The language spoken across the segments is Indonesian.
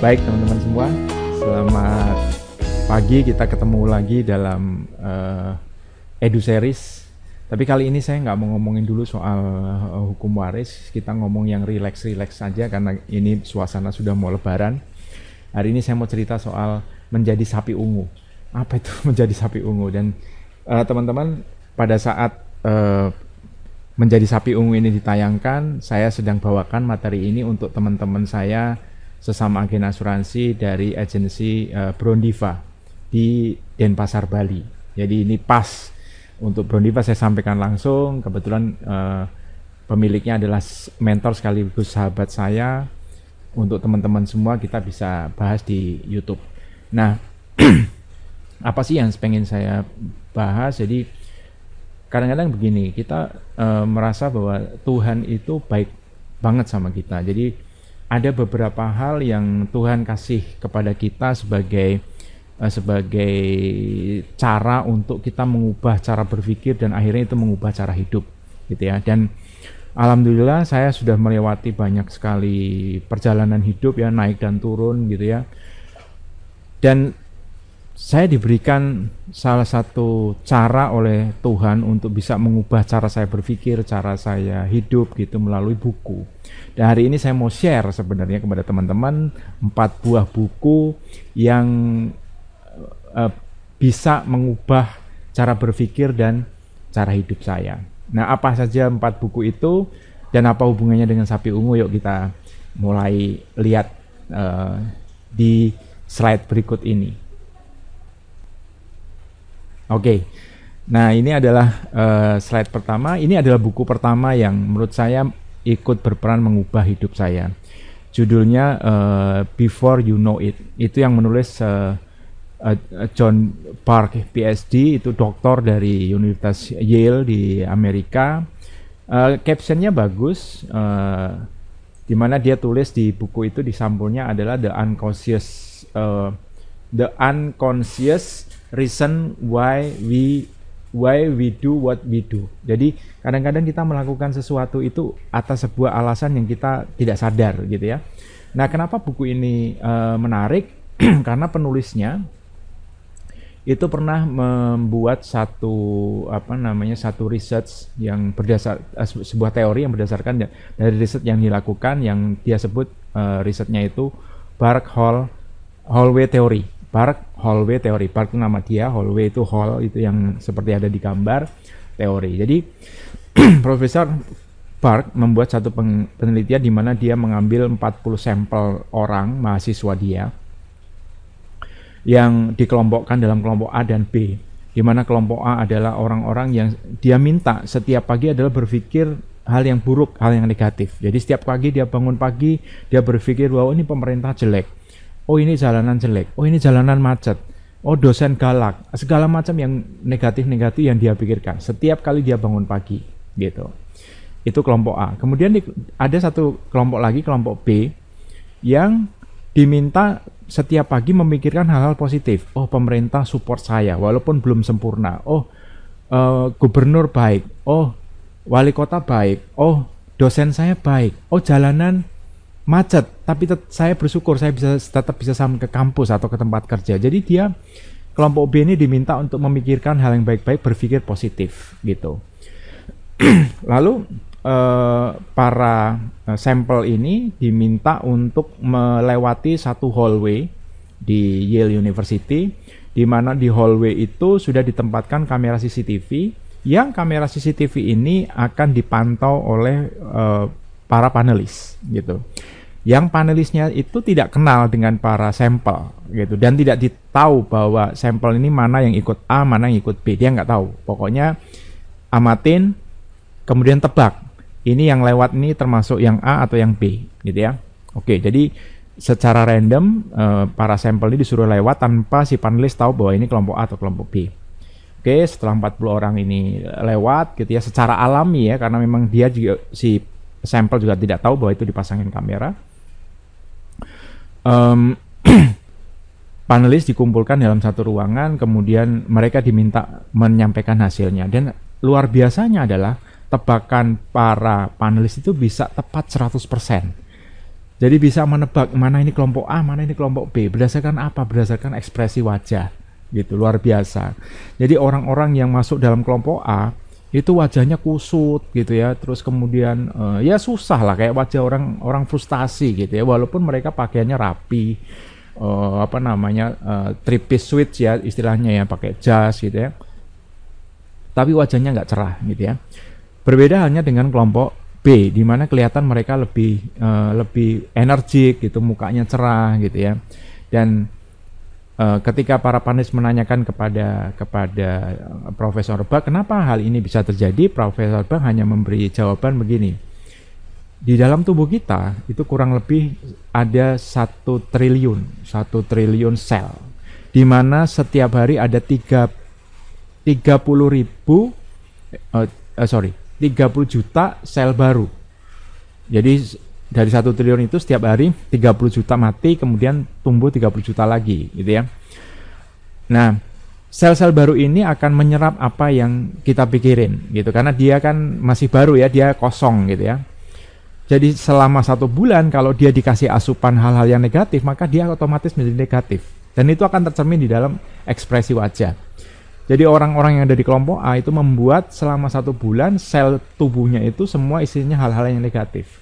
Baik teman-teman semua, selamat pagi kita ketemu lagi dalam uh, Edu Series. Tapi kali ini saya nggak mau ngomongin dulu soal uh, hukum waris, kita ngomong yang relax-relax saja karena ini suasana sudah mau lebaran. Hari ini saya mau cerita soal menjadi sapi ungu. Apa itu menjadi sapi ungu? Dan uh, teman-teman pada saat uh, menjadi sapi ungu ini ditayangkan, saya sedang bawakan materi ini untuk teman-teman saya sesama agen asuransi dari agensi uh, Brondiva di Denpasar Bali. Jadi ini pas untuk Brondiva saya sampaikan langsung. Kebetulan uh, pemiliknya adalah mentor sekaligus sahabat saya. Untuk teman-teman semua kita bisa bahas di YouTube. Nah, apa sih yang pengen saya bahas? Jadi kadang-kadang begini, kita uh, merasa bahwa Tuhan itu baik banget sama kita. Jadi ada beberapa hal yang Tuhan kasih kepada kita sebagai uh, sebagai cara untuk kita mengubah cara berpikir dan akhirnya itu mengubah cara hidup gitu ya. Dan alhamdulillah saya sudah melewati banyak sekali perjalanan hidup ya naik dan turun gitu ya. Dan saya diberikan salah satu cara oleh Tuhan untuk bisa mengubah cara saya berpikir, cara saya hidup gitu melalui buku. Dan hari ini saya mau share sebenarnya kepada teman-teman empat buah buku yang uh, bisa mengubah cara berpikir dan cara hidup saya. Nah, apa saja empat buku itu dan apa hubungannya dengan sapi ungu? Yuk kita mulai lihat uh, di slide berikut ini. Oke. Okay. Nah, ini adalah uh, slide pertama. Ini adalah buku pertama yang menurut saya ikut berperan mengubah hidup saya. Judulnya uh, Before You Know It. Itu yang menulis uh, uh, John Park PhD, itu doktor dari Universitas Yale di Amerika. Uh, captionnya bagus, uh, di mana dia tulis di buku itu di sampulnya adalah the unconscious uh, the unconscious reason why we why we do what we do. Jadi kadang-kadang kita melakukan sesuatu itu atas sebuah alasan yang kita tidak sadar gitu ya. Nah, kenapa buku ini uh, menarik? Karena penulisnya itu pernah membuat satu apa namanya satu research yang berdasar uh, sebuah teori yang berdasarkan dari riset yang dilakukan yang dia sebut uh, risetnya itu Bark Hall Hallway Theory Park hallway teori. Park itu nama dia, hallway itu hall itu yang seperti ada di gambar teori. Jadi Profesor Park membuat satu penelitian di mana dia mengambil 40 sampel orang mahasiswa dia yang dikelompokkan dalam kelompok A dan B. Di mana kelompok A adalah orang-orang yang dia minta setiap pagi adalah berpikir hal yang buruk, hal yang negatif. Jadi setiap pagi dia bangun pagi, dia berpikir bahwa ini pemerintah jelek oh ini jalanan jelek, oh ini jalanan macet, oh dosen galak, segala macam yang negatif-negatif yang dia pikirkan setiap kali dia bangun pagi gitu. Itu kelompok A. Kemudian di, ada satu kelompok lagi, kelompok B yang diminta setiap pagi memikirkan hal-hal positif. Oh, pemerintah support saya walaupun belum sempurna. Oh, uh, gubernur baik. Oh, wali kota baik. Oh, dosen saya baik. Oh, jalanan macet, tapi saya bersyukur saya bisa tetap bisa sampai ke kampus atau ke tempat kerja. Jadi dia kelompok B ini diminta untuk memikirkan hal yang baik-baik, berpikir positif gitu. Lalu eh, para eh, sampel ini diminta untuk melewati satu hallway di Yale University, di mana di hallway itu sudah ditempatkan kamera CCTV yang kamera CCTV ini akan dipantau oleh eh, para panelis gitu yang panelisnya itu tidak kenal dengan para sampel gitu. Dan tidak ditahu bahwa sampel ini mana yang ikut A mana yang ikut B. Dia nggak tahu. Pokoknya amatin kemudian tebak. Ini yang lewat ini termasuk yang A atau yang B gitu ya. Oke jadi secara random eh, para sampel ini disuruh lewat tanpa si panelis tahu bahwa ini kelompok A atau kelompok B. Oke setelah 40 orang ini lewat gitu ya secara alami ya karena memang dia juga si sampel juga tidak tahu bahwa itu dipasangin kamera um, panelis dikumpulkan dalam satu ruangan, kemudian mereka diminta menyampaikan hasilnya. Dan luar biasanya adalah tebakan para panelis itu bisa tepat 100%. Jadi bisa menebak mana ini kelompok A, mana ini kelompok B berdasarkan apa? Berdasarkan ekspresi wajah. Gitu, luar biasa. Jadi orang-orang yang masuk dalam kelompok A itu wajahnya kusut gitu ya. Terus kemudian uh, ya susah lah kayak wajah orang orang frustasi gitu ya. Walaupun mereka pakaiannya rapi uh, apa namanya uh, three piece switch ya istilahnya ya pakai jas gitu ya. Tapi wajahnya nggak cerah gitu ya. Berbeda halnya dengan kelompok B di mana kelihatan mereka lebih uh, lebih energik gitu mukanya cerah gitu ya. Dan Eh, ketika para panelis menanyakan kepada kepada eh, Profesor Bach kenapa hal ini bisa terjadi, Profesor Bach hanya memberi jawaban begini. Di dalam tubuh kita itu kurang lebih ada satu triliun, satu triliun sel, di mana setiap hari ada tiga tiga puluh ribu, uh, uh, sorry, 30 juta sel baru. Jadi dari satu triliun itu setiap hari 30 juta mati kemudian tumbuh 30 juta lagi gitu ya. Nah, sel-sel baru ini akan menyerap apa yang kita pikirin gitu karena dia kan masih baru ya, dia kosong gitu ya. Jadi selama satu bulan kalau dia dikasih asupan hal-hal yang negatif maka dia otomatis menjadi negatif dan itu akan tercermin di dalam ekspresi wajah. Jadi orang-orang yang ada di kelompok A itu membuat selama satu bulan sel tubuhnya itu semua isinya hal-hal yang negatif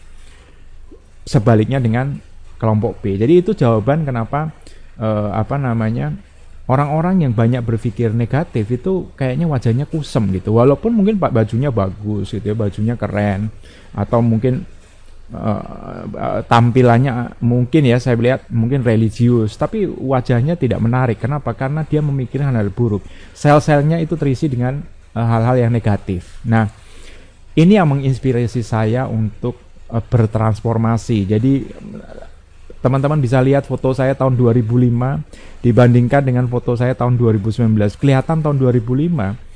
sebaliknya dengan kelompok B. Jadi itu jawaban kenapa uh, apa namanya orang-orang yang banyak berpikir negatif itu kayaknya wajahnya kusem gitu. Walaupun mungkin pak bajunya bagus gitu ya, bajunya keren atau mungkin uh, tampilannya mungkin ya saya lihat mungkin religius, tapi wajahnya tidak menarik. Kenapa? Karena dia memikirkan hal, -hal buruk. Sel-selnya itu terisi dengan hal-hal uh, yang negatif. Nah, ini yang menginspirasi saya untuk uh, bertransformasi. Jadi teman-teman bisa lihat foto saya tahun 2005 dibandingkan dengan foto saya tahun 2019. Kelihatan tahun 2005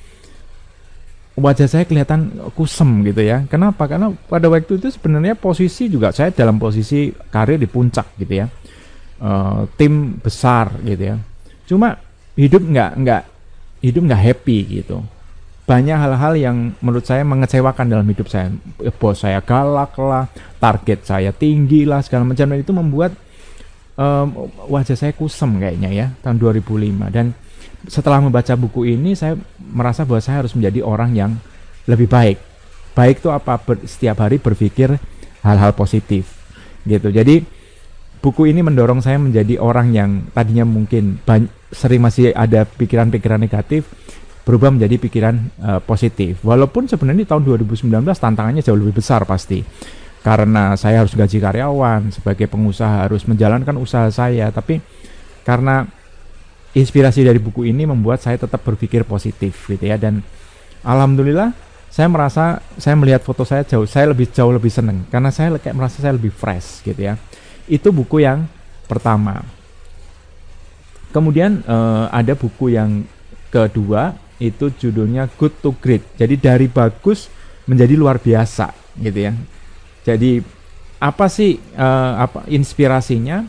wajah saya kelihatan kusem gitu ya. Kenapa? Karena pada waktu itu sebenarnya posisi juga saya dalam posisi karir di puncak gitu ya. Uh, tim besar gitu ya. Cuma hidup nggak nggak hidup nggak happy gitu banyak hal-hal yang menurut saya mengecewakan dalam hidup saya. Bos saya galak lah, target saya tinggi lah, segala macam. Dan itu membuat um, wajah saya kusem kayaknya ya, tahun 2005. Dan setelah membaca buku ini, saya merasa bahwa saya harus menjadi orang yang lebih baik. Baik itu apa? Ber, setiap hari berpikir hal-hal positif. gitu. Jadi buku ini mendorong saya menjadi orang yang tadinya mungkin sering masih ada pikiran-pikiran negatif berubah menjadi pikiran uh, positif. Walaupun sebenarnya di tahun 2019 tantangannya jauh lebih besar pasti. Karena saya harus gaji karyawan, sebagai pengusaha harus menjalankan usaha saya, tapi karena inspirasi dari buku ini membuat saya tetap berpikir positif gitu ya dan alhamdulillah saya merasa saya melihat foto saya jauh saya lebih jauh lebih seneng karena saya kayak merasa saya lebih fresh gitu ya. Itu buku yang pertama. Kemudian uh, ada buku yang kedua itu judulnya Good to Great. Jadi dari bagus menjadi luar biasa gitu ya. Jadi apa sih uh, apa inspirasinya?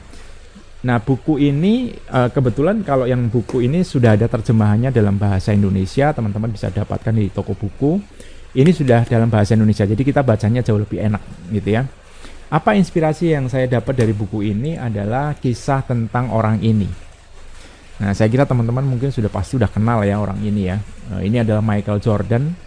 Nah, buku ini uh, kebetulan kalau yang buku ini sudah ada terjemahannya dalam bahasa Indonesia, teman-teman bisa dapatkan di toko buku. Ini sudah dalam bahasa Indonesia. Jadi kita bacanya jauh lebih enak gitu ya. Apa inspirasi yang saya dapat dari buku ini adalah kisah tentang orang ini Nah, saya kira teman-teman mungkin sudah pasti sudah kenal ya orang ini ya. Uh, ini adalah Michael Jordan,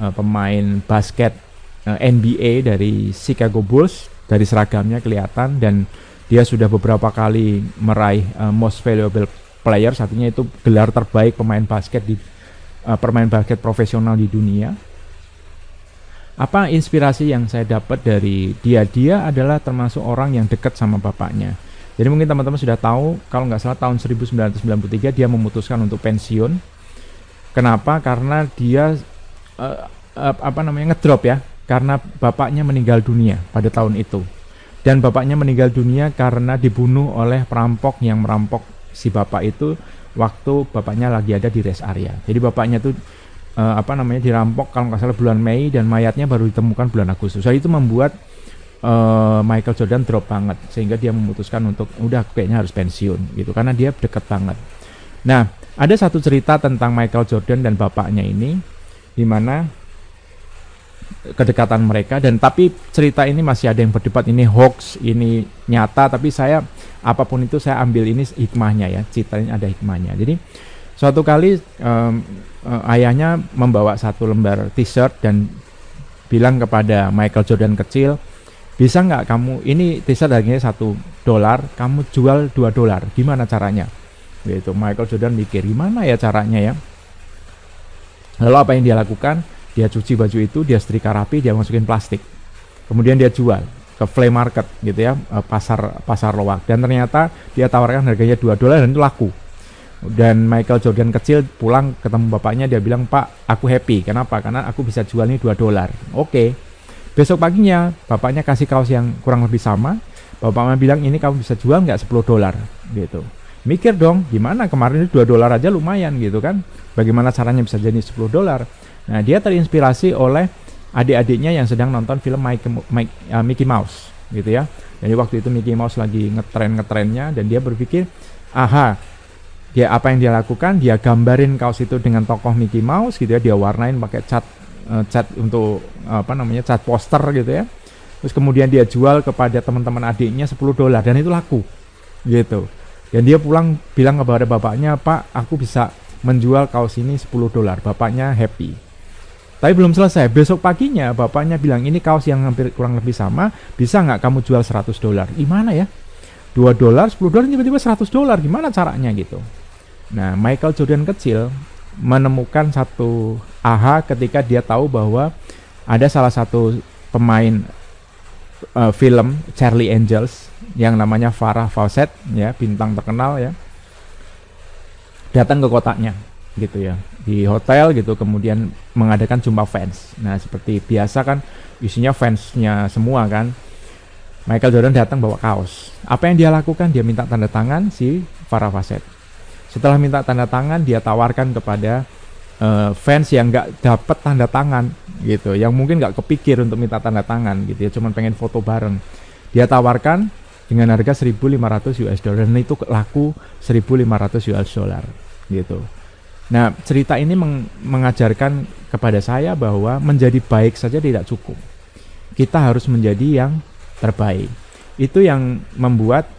uh, pemain basket uh, eh, NBA dari Chicago Bulls. Dari seragamnya kelihatan dan dia sudah beberapa kali meraih uh, Most Valuable Player, satunya itu gelar terbaik pemain basket di uh, pemain basket profesional di dunia. Apa inspirasi yang saya dapat dari dia? Dia adalah termasuk orang yang dekat sama bapaknya jadi mungkin teman-teman sudah tahu kalau nggak salah tahun 1993 dia memutuskan untuk pensiun. Kenapa? Karena dia uh, apa namanya ngedrop ya, karena bapaknya meninggal dunia pada tahun itu. Dan bapaknya meninggal dunia karena dibunuh oleh perampok yang merampok si bapak itu waktu bapaknya lagi ada di rest area. Jadi bapaknya tuh uh, apa namanya dirampok kalau nggak salah bulan Mei dan mayatnya baru ditemukan bulan Agustus. Jadi itu membuat uh, Michael Jordan drop banget sehingga dia memutuskan untuk udah kayaknya harus pensiun gitu karena dia deket banget. Nah, ada satu cerita tentang Michael Jordan dan bapaknya ini di mana kedekatan mereka dan tapi cerita ini masih ada yang berdebat ini hoax ini nyata tapi saya apa pun itu saya ambil ini hikmahnya ya ceritanya ada hikmahnya jadi suatu kali um, ayahnya membawa satu lembar t-shirt dan bilang kepada Michael Jordan kecil bisa nggak kamu ini t-shirt harganya satu dolar kamu jual dua dolar. Gimana caranya? Gitu Michael Jordan mikir gimana ya caranya ya? Lalu apa yang dia lakukan? Dia cuci baju itu dia setrika rapi dia masukin plastik. Kemudian dia jual ke flea market gitu ya eh, pasar pasar loak dan ternyata dia tawarkan harganya 2 dolar dan itu laku. Dan Michael Jordan kecil pulang ketemu bapaknya dia bilang pak aku happy. Kenapa? Karena aku bisa jual ini 2 dolar. Oke besok paginya bapaknya kasih kaos yang kurang lebih sama. Bapaknya bilang ini kamu bisa jual nggak 10 dolar? Gitu. Mikir dong gimana? Kemarin itu 2 dolar aja lumayan gitu kan. Bagaimana caranya bisa jadi 10 dolar? Nah, dia terinspirasi oleh adik-adiknya yang sedang nonton film Mike, Mike, uh, Mickey Mouse, gitu ya. Jadi waktu itu Mickey Mouse lagi ngetren ngetrennya dan dia berpikir, aha, dia apa yang dia lakukan, dia gambarin kaos itu dengan tokoh Mickey Mouse, gitu ya, dia warnain pakai cat uh, cat untuk apa namanya cat poster gitu ya. Terus kemudian dia jual kepada teman-teman adiknya 10 dolar dan itu laku, gitu. Dan dia pulang bilang kepada bapaknya, Pak, aku bisa menjual kaos ini 10 dolar. Bapaknya happy tapi belum selesai. Besok paginya bapaknya bilang ini kaos yang hampir kurang lebih sama, bisa nggak kamu jual 100 dolar? Gimana ya? 2 dolar, 10 dolar, tiba-tiba 100 dolar. Gimana caranya gitu? Nah, Michael Jordan kecil menemukan satu aha ketika dia tahu bahwa ada salah satu pemain uh, film Charlie Angels yang namanya Farah Fawcett ya, bintang terkenal ya. Datang ke kotanya gitu ya di hotel gitu kemudian mengadakan jumpa fans. Nah seperti biasa kan isinya fansnya semua kan. Michael Jordan datang bawa kaos. Apa yang dia lakukan? Dia minta tanda tangan si Farah Fawcett. Setelah minta tanda tangan, dia tawarkan kepada uh, fans yang nggak dapat tanda tangan gitu, yang mungkin nggak kepikir untuk minta tanda tangan gitu ya, cuman pengen foto bareng. Dia tawarkan dengan harga 1.500 US dollar dan itu laku 1.500 US dollar gitu. Nah, cerita ini meng mengajarkan kepada saya bahwa menjadi baik saja tidak cukup. Kita harus menjadi yang terbaik. Itu yang membuat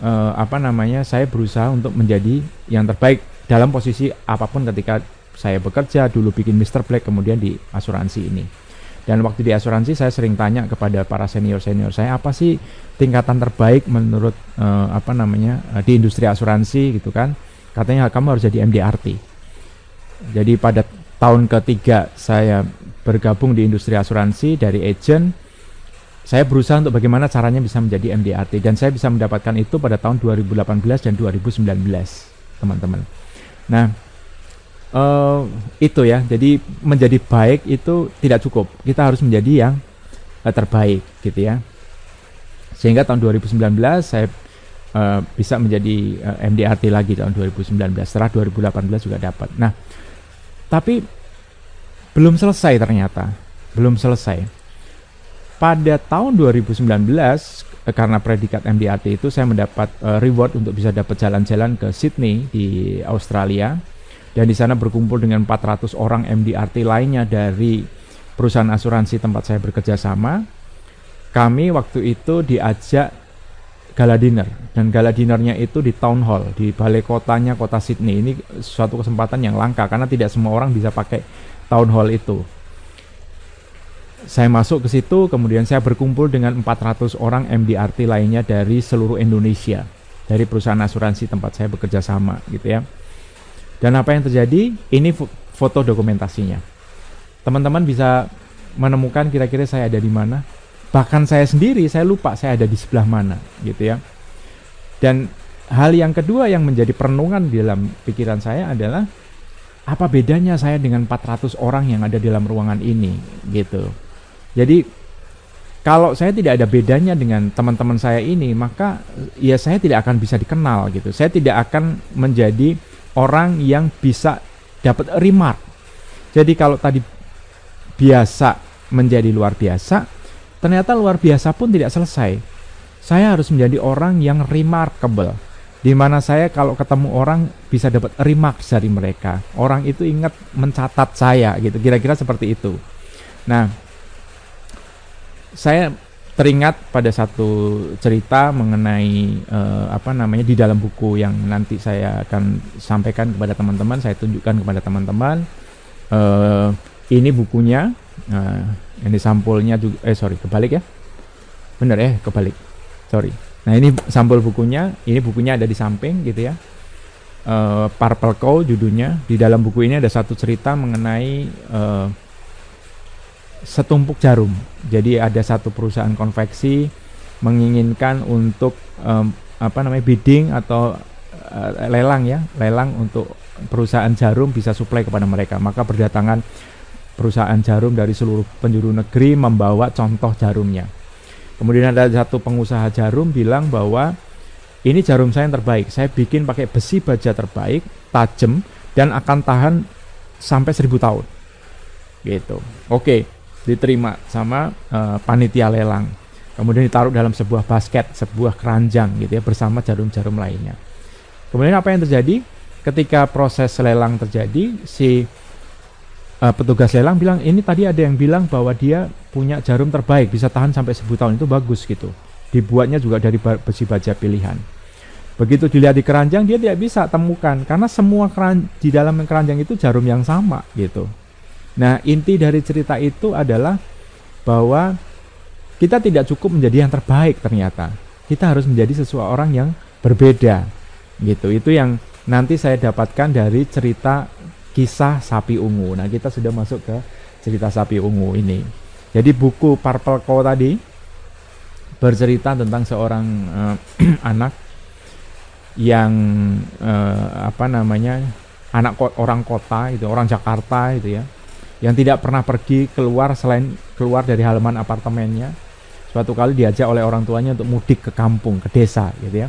uh, apa namanya? saya berusaha untuk menjadi yang terbaik dalam posisi apa pun ketika saya bekerja dulu bikin Mr. Black kemudian di asuransi ini. Dan waktu di asuransi saya sering tanya kepada para senior-senior saya apa sih tingkatan terbaik menurut uh, apa namanya uh, di industri asuransi gitu kan katanya kamu harus jadi MDRT. Jadi pada tahun ketiga saya bergabung di industri asuransi dari agent, saya berusaha untuk bagaimana caranya bisa menjadi MDRT dan saya bisa mendapatkan itu pada tahun 2018 dan 2019, teman-teman. Nah, uh, itu ya. Jadi menjadi baik itu tidak cukup. Kita harus menjadi yang uh, terbaik, gitu ya. Sehingga tahun 2019 saya uh, bisa menjadi uh, MDRT lagi tahun 2019 setelah 2018 juga dapat nah tapi belum selesai ternyata belum selesai pada tahun 2019 eh, karena predikat MDRT itu saya mendapat reward untuk bisa dapat jalan-jalan ke Sydney di Australia dan di sana berkumpul dengan 400 orang MDRT lainnya dari perusahaan asuransi tempat saya bekerja sama. Kami waktu itu diajak gala dinner. Dan gala dinernya itu di town hall di balai kotanya kota Sydney. Ini suatu kesempatan yang langka karena tidak semua orang bisa pakai town hall itu. Saya masuk ke situ kemudian saya berkumpul dengan 400 orang MDRT lainnya dari seluruh Indonesia dari perusahaan asuransi tempat saya bekerja sama gitu ya dan apa yang terjadi? Ini foto dokumentasinya. Teman-teman bisa menemukan kira-kira saya ada di mana. Bahkan saya sendiri saya lupa saya ada di sebelah mana gitu ya. Dan hal yang kedua yang menjadi perenungan di dalam pikiran saya adalah apa bedanya saya dengan 400 orang yang ada di dalam ruangan ini gitu. Jadi kalau saya tidak ada bedanya dengan teman-teman saya ini maka ya saya tidak akan bisa dikenal gitu. Saya tidak akan menjadi orang yang bisa dapat remark jadi kalau tadi biasa menjadi luar biasa Ternyata luar biasa pun tidak selesai. Saya harus menjadi orang yang remarkable. Di mana saya kalau ketemu orang bisa dapat remark dari mereka. Orang itu ingat mencatat saya gitu. Kira-kira seperti itu. Nah, saya teringat pada satu cerita mengenai uh, apa namanya di dalam buku yang nanti saya akan sampaikan kepada teman-teman, saya tunjukkan kepada teman-teman. Uh, ini bukunya, uh, ini sampulnya juga, eh sorry kebalik ya, bener ya kebalik, sorry. Nah ini sampul bukunya, ini bukunya ada di samping gitu ya. Uh, Purple Cow judulnya. Di dalam buku ini ada satu cerita mengenai uh, setumpuk jarum. Jadi ada satu perusahaan konveksi menginginkan untuk um, apa namanya bidding atau uh, lelang ya, lelang untuk perusahaan jarum bisa suplai kepada mereka. Maka berdatangan perusahaan jarum dari seluruh penjuru negeri membawa contoh jarumnya. Kemudian ada satu pengusaha jarum bilang bahwa ini jarum saya yang terbaik. Saya bikin pakai besi baja terbaik, tajam dan akan tahan sampai seribu tahun. Gitu. Oke diterima sama uh, panitia lelang. Kemudian ditaruh dalam sebuah basket, sebuah keranjang gitu ya bersama jarum-jarum lainnya. Kemudian apa yang terjadi? Ketika proses lelang terjadi, si uh, petugas lelang bilang ini tadi ada yang bilang bahwa dia punya jarum terbaik bisa tahan sampai 10 tahun itu bagus gitu. Dibuatnya juga dari besi baja pilihan. Begitu dilihat di keranjang dia tidak bisa temukan karena semua keran di dalam keranjang itu jarum yang sama gitu. Nah, inti dari cerita itu adalah bahwa kita tidak cukup menjadi yang terbaik ternyata. Kita harus menjadi seseorang yang berbeda. Gitu. Itu yang nanti saya dapatkan dari cerita kisah sapi ungu. Nah, kita sudah masuk ke cerita sapi ungu ini. Jadi buku Purple Cow tadi bercerita tentang seorang uh, anak yang uh, apa namanya anak ko orang kota itu orang Jakarta itu ya yang tidak pernah pergi keluar selain keluar dari halaman apartemennya suatu kali diajak oleh orang tuanya untuk mudik ke kampung ke desa gitu ya.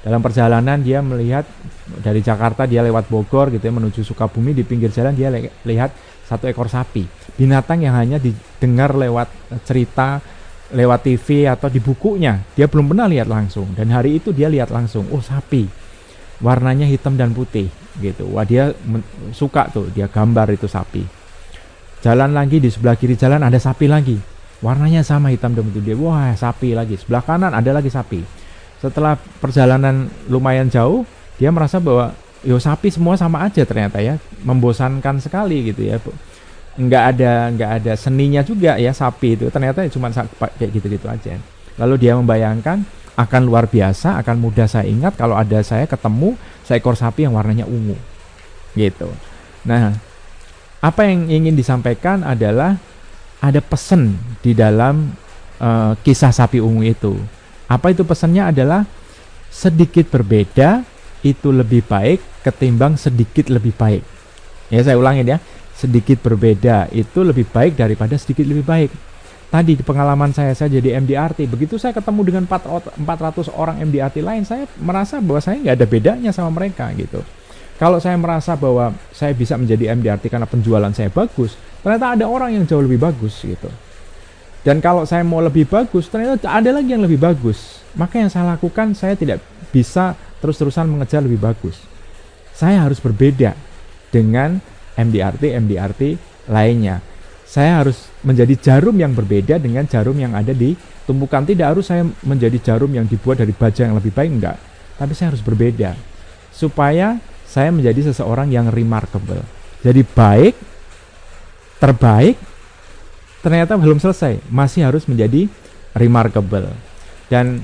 Dalam perjalanan dia melihat dari Jakarta dia lewat Bogor gitu ya menuju Sukabumi di pinggir jalan dia lihat satu ekor sapi. Binatang yang hanya didengar lewat cerita lewat TV atau di bukunya dia belum pernah lihat langsung. Dan hari itu dia lihat langsung oh sapi. Warnanya hitam dan putih gitu. Wah dia suka tuh dia gambar itu sapi Jalan lagi di sebelah kiri jalan ada sapi lagi. Warnanya sama hitam dan putih. Dia wah sapi lagi. Sebelah kanan ada lagi sapi. Setelah perjalanan lumayan jauh, dia merasa bahwa yo sapi semua sama aja ternyata ya, membosankan sekali gitu ya. Nggak ada nggak ada seninya juga ya sapi itu. Ternyata cuma kayak gitu-gitu aja. Lalu dia membayangkan akan luar biasa, akan mudah saya ingat kalau ada saya ketemu seekor sapi yang warnanya ungu. Gitu. Nah, apa yang ingin disampaikan adalah ada pesan di dalam uh, kisah sapi ungu itu. Apa itu pesannya adalah sedikit berbeda itu lebih baik ketimbang sedikit lebih baik. Ya saya ulangin ya, sedikit berbeda itu lebih baik daripada sedikit lebih baik. Tadi di pengalaman saya saya jadi MDRT, begitu saya ketemu dengan 400 orang MDRT lain, saya merasa bahwa saya nggak ada bedanya sama mereka gitu. Kalau saya merasa bahwa saya bisa menjadi MDRT karena penjualan saya bagus, ternyata ada orang yang jauh lebih bagus gitu. Dan kalau saya mau lebih bagus, ternyata ada lagi yang lebih bagus. Maka yang saya lakukan, saya tidak bisa terus-terusan mengejar lebih bagus. Saya harus berbeda dengan MDRT-MDRT lainnya. Saya harus menjadi jarum yang berbeda dengan jarum yang ada di tumpukan. Tidak harus saya menjadi jarum yang dibuat dari baja yang lebih baik, enggak. Tapi saya harus berbeda. Supaya saya menjadi seseorang yang remarkable. Jadi baik, terbaik, ternyata belum selesai, masih harus menjadi remarkable. Dan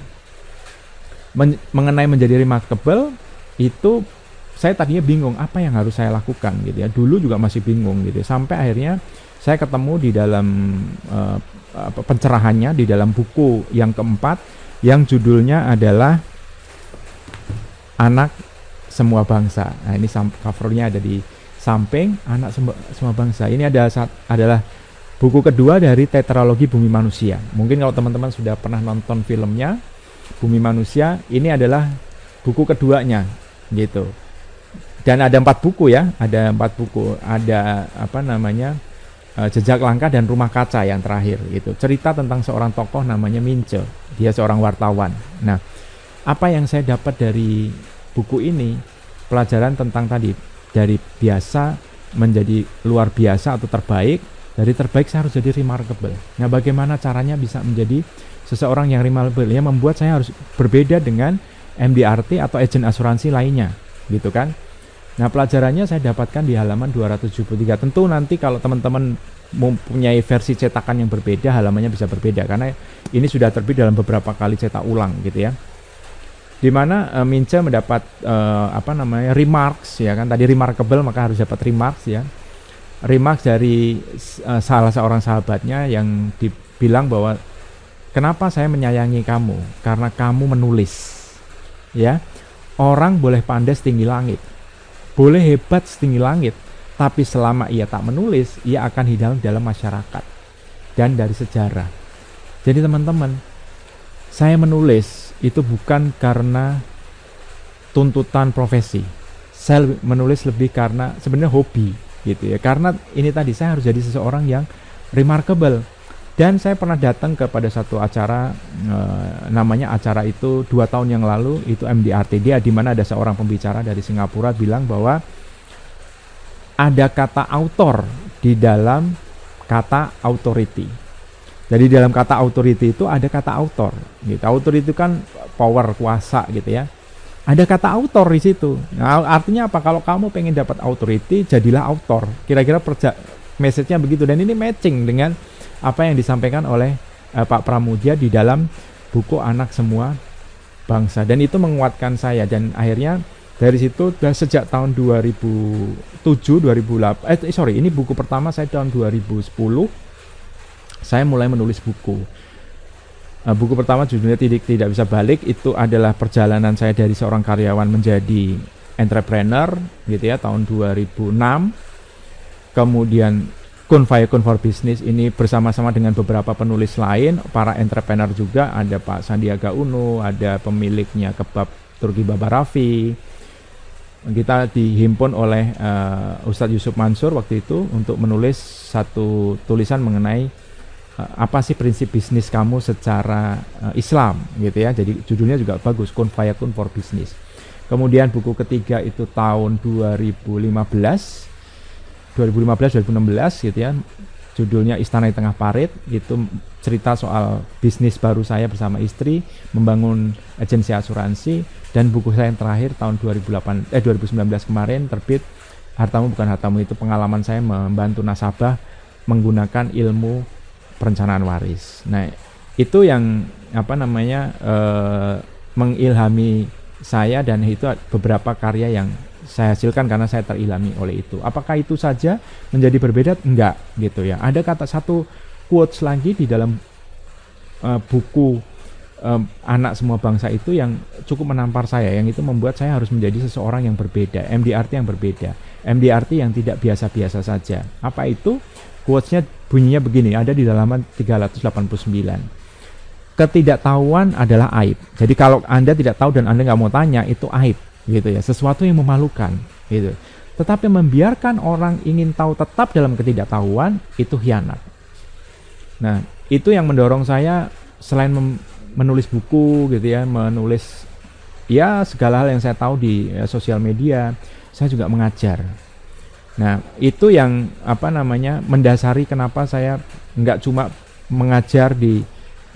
men mengenai menjadi remarkable itu saya tadinya bingung apa yang harus saya lakukan gitu ya. Dulu juga masih bingung gitu. Sampai akhirnya saya ketemu di dalam uh, pencerahannya di dalam buku yang keempat yang judulnya adalah anak semua bangsa. Nah, ini covernya ada di samping anak semua, semua bangsa. Ini ada saat, adalah buku kedua dari tetralogi Bumi Manusia. Mungkin kalau teman-teman sudah pernah nonton filmnya Bumi Manusia, ini adalah buku keduanya, gitu. Dan ada empat buku ya, ada empat buku, ada apa namanya uh, jejak langkah dan rumah kaca yang terakhir, gitu. Cerita tentang seorang tokoh namanya Mince, dia seorang wartawan. Nah, apa yang saya dapat dari buku ini pelajaran tentang tadi dari biasa menjadi luar biasa atau terbaik Dari terbaik saya harus jadi remarkable. Nah, bagaimana caranya bisa menjadi seseorang yang remarkable? Ya membuat saya harus berbeda dengan MDRT atau agen asuransi lainnya, gitu kan? Nah, pelajarannya saya dapatkan di halaman 273. Tentu nanti kalau teman-teman mempunyai versi cetakan yang berbeda, halamannya bisa berbeda karena ini sudah terbit dalam beberapa kali cetak ulang gitu ya. Di mana uh, Mince mendapat uh, apa namanya remarks ya kan tadi remarkable maka harus dapat remarks ya. Remarks dari uh, salah seorang sahabatnya yang dibilang bahwa kenapa saya menyayangi kamu? Karena kamu menulis. Ya. Orang boleh pandai setinggi langit, boleh hebat setinggi langit, tapi selama ia tak menulis, ia akan hilang dalam masyarakat dan dari sejarah. Jadi teman-teman, saya menulis itu bukan karena tuntutan profesi. Saya menulis lebih karena sebenarnya hobi gitu ya. Karena ini tadi saya harus jadi seseorang yang remarkable. Dan saya pernah datang kepada satu acara e, namanya acara itu dua tahun yang lalu itu MDRT dia di mana ada seorang pembicara dari Singapura bilang bahwa ada kata autor di dalam kata authority. Jadi dalam kata authority itu ada kata autor. Gitu. Authority itu kan power kuasa gitu ya. Ada kata autor di situ. Nah, artinya apa? Kalau kamu pengen dapat authority, jadilah autor. Kira-kira message-nya begitu dan ini matching dengan apa yang disampaikan oleh uh, Pak Pramudia di dalam buku anak semua bangsa dan itu menguatkan saya dan akhirnya dari situ sejak tahun 2007 2008 eh sorry ini buku pertama saya tahun 2010 saya mulai menulis buku. Uh, buku pertama judulnya tidak tidak bisa balik. Itu adalah perjalanan saya dari seorang karyawan menjadi entrepreneur gitu ya tahun 2006 kemudian Kun Fayakun for Business ini bersama-sama dengan beberapa penulis lain, para entrepreneur juga, ada Pak Sandiaga Uno, ada pemiliknya kebab Turki Baba Raffi. Kita dihimpun oleh uh, Ustadz Yusuf Mansur waktu itu untuk menulis satu tulisan mengenai apa sih prinsip bisnis kamu secara uh, Islam gitu ya. Jadi judulnya juga bagus, Kun Fayakun for Business. Kemudian buku ketiga itu tahun 2015 2015-2016 gitu ya judulnya Istana di Tengah Parit itu cerita soal bisnis baru saya bersama istri membangun agensi asuransi dan buku saya yang terakhir tahun 2008 eh 2019 kemarin terbit Hartamu bukan hartamu itu pengalaman saya membantu nasabah menggunakan ilmu perencanaan waris. Nah, itu yang apa namanya eh, mengilhami saya dan itu beberapa karya yang saya hasilkan karena saya terilhami oleh itu. Apakah itu saja menjadi berbeda? Enggak, gitu ya. Ada kata satu quotes lagi di dalam uh, buku um, anak semua bangsa itu yang cukup menampar saya, yang itu membuat saya harus menjadi seseorang yang berbeda, MDRT yang berbeda, MDRT yang tidak biasa-biasa saja. Apa itu? Quotesnya bunyinya begini, ada di halaman 389 ketidaktahuan adalah aib. Jadi kalau Anda tidak tahu dan Anda nggak mau tanya, itu aib gitu ya. Sesuatu yang memalukan gitu. Tetapi membiarkan orang ingin tahu tetap dalam ketidaktahuan itu hianat. Nah itu yang mendorong saya selain menulis buku gitu ya menulis ya segala hal yang saya tahu di ya, sosial media saya juga mengajar nah itu yang apa namanya mendasari kenapa saya nggak cuma mengajar di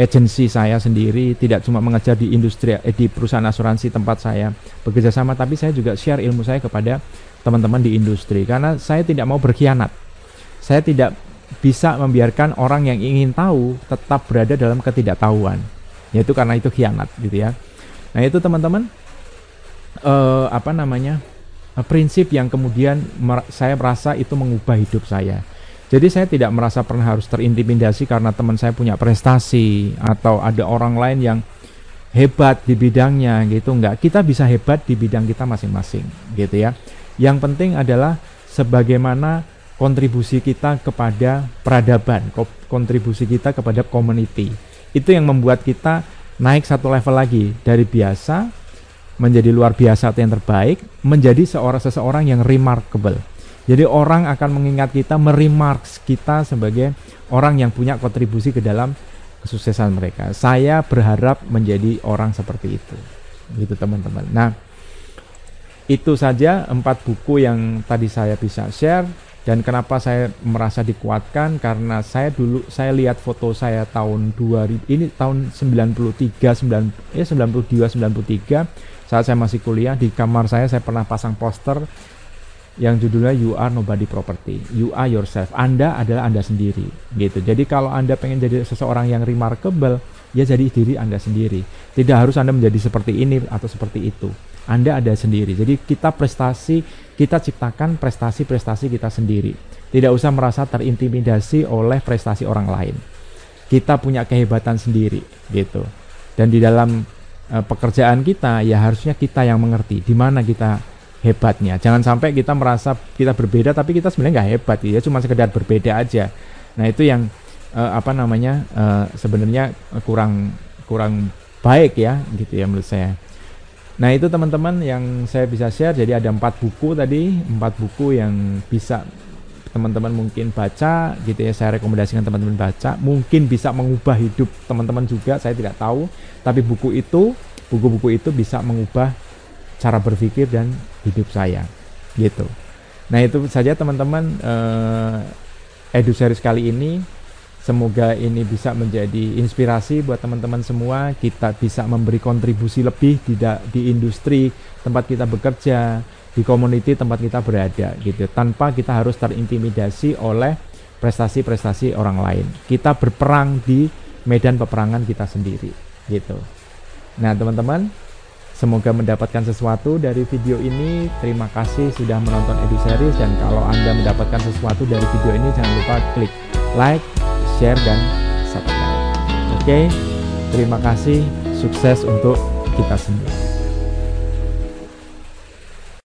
agensi saya sendiri tidak cuma mengejar di industri eh, di perusahaan asuransi tempat saya bekerja sama tapi saya juga share ilmu saya kepada teman-teman di industri. Karena saya tidak mau berkhianat. Saya tidak bisa membiarkan orang yang ingin tahu tetap berada dalam ketidaktahuan. Yaitu karena itu khianat gitu ya. Nah itu teman-teman uh, apa namanya prinsip yang kemudian mer saya merasa itu mengubah hidup saya jadi saya tidak merasa pernah harus terintimidasi karena teman saya punya prestasi atau ada orang lain yang hebat di bidangnya gitu enggak. Kita bisa hebat di bidang kita masing-masing gitu ya. Yang penting adalah sebagaimana kontribusi kita kepada peradaban, kontribusi kita kepada community. Itu yang membuat kita naik satu level lagi dari biasa menjadi luar biasa atau yang terbaik menjadi seorang seseorang yang remarkable jadi orang akan mengingat kita, meremarks kita sebagai orang yang punya kontribusi ke dalam kesuksesan mereka. Saya berharap menjadi orang seperti itu. Gitu teman-teman. Nah, itu saja empat buku yang tadi saya bisa share. dan kenapa saya merasa dikuatkan karena saya dulu saya lihat foto saya tahun 2000 ini tahun 93 9 ya 92 93 saat saya masih kuliah di kamar saya saya pernah pasang poster yang judulnya You Are Nobody Property. You are yourself. Anda adalah Anda sendiri, gitu. Jadi kalau Anda pengen jadi seseorang yang remarkable, ya jadi diri Anda sendiri. Tidak harus Anda menjadi seperti ini atau seperti itu. Anda ada sendiri. Jadi kita prestasi, kita ciptakan prestasi-prestasi kita sendiri. Tidak usah merasa terintimidasi oleh prestasi orang lain. Kita punya kehebatan sendiri, gitu. Dan di dalam uh, pekerjaan kita, ya harusnya kita yang mengerti di mana kita hebatnya. Jangan sampai kita merasa kita berbeda tapi kita sebenarnya nggak hebat ya, cuma sekedar berbeda aja. Nah itu yang uh, apa namanya uh, sebenarnya kurang kurang baik ya gitu ya menurut saya. Nah itu teman-teman yang saya bisa share. Jadi ada empat buku tadi, empat buku yang bisa teman-teman mungkin baca gitu ya. Saya rekomendasikan teman-teman baca. Mungkin bisa mengubah hidup teman-teman juga. Saya tidak tahu. Tapi buku itu, buku-buku itu bisa mengubah cara berpikir dan hidup saya gitu nah itu saja teman-teman uh, edu series kali ini semoga ini bisa menjadi inspirasi buat teman-teman semua kita bisa memberi kontribusi lebih tidak di industri tempat kita bekerja di community tempat kita berada gitu tanpa kita harus terintimidasi oleh prestasi-prestasi orang lain kita berperang di medan peperangan kita sendiri gitu nah teman-teman Semoga mendapatkan sesuatu dari video ini. Terima kasih sudah menonton Edu Series dan kalau Anda mendapatkan sesuatu dari video ini jangan lupa klik like, share dan subscribe. Oke. Terima kasih. Sukses untuk kita semua.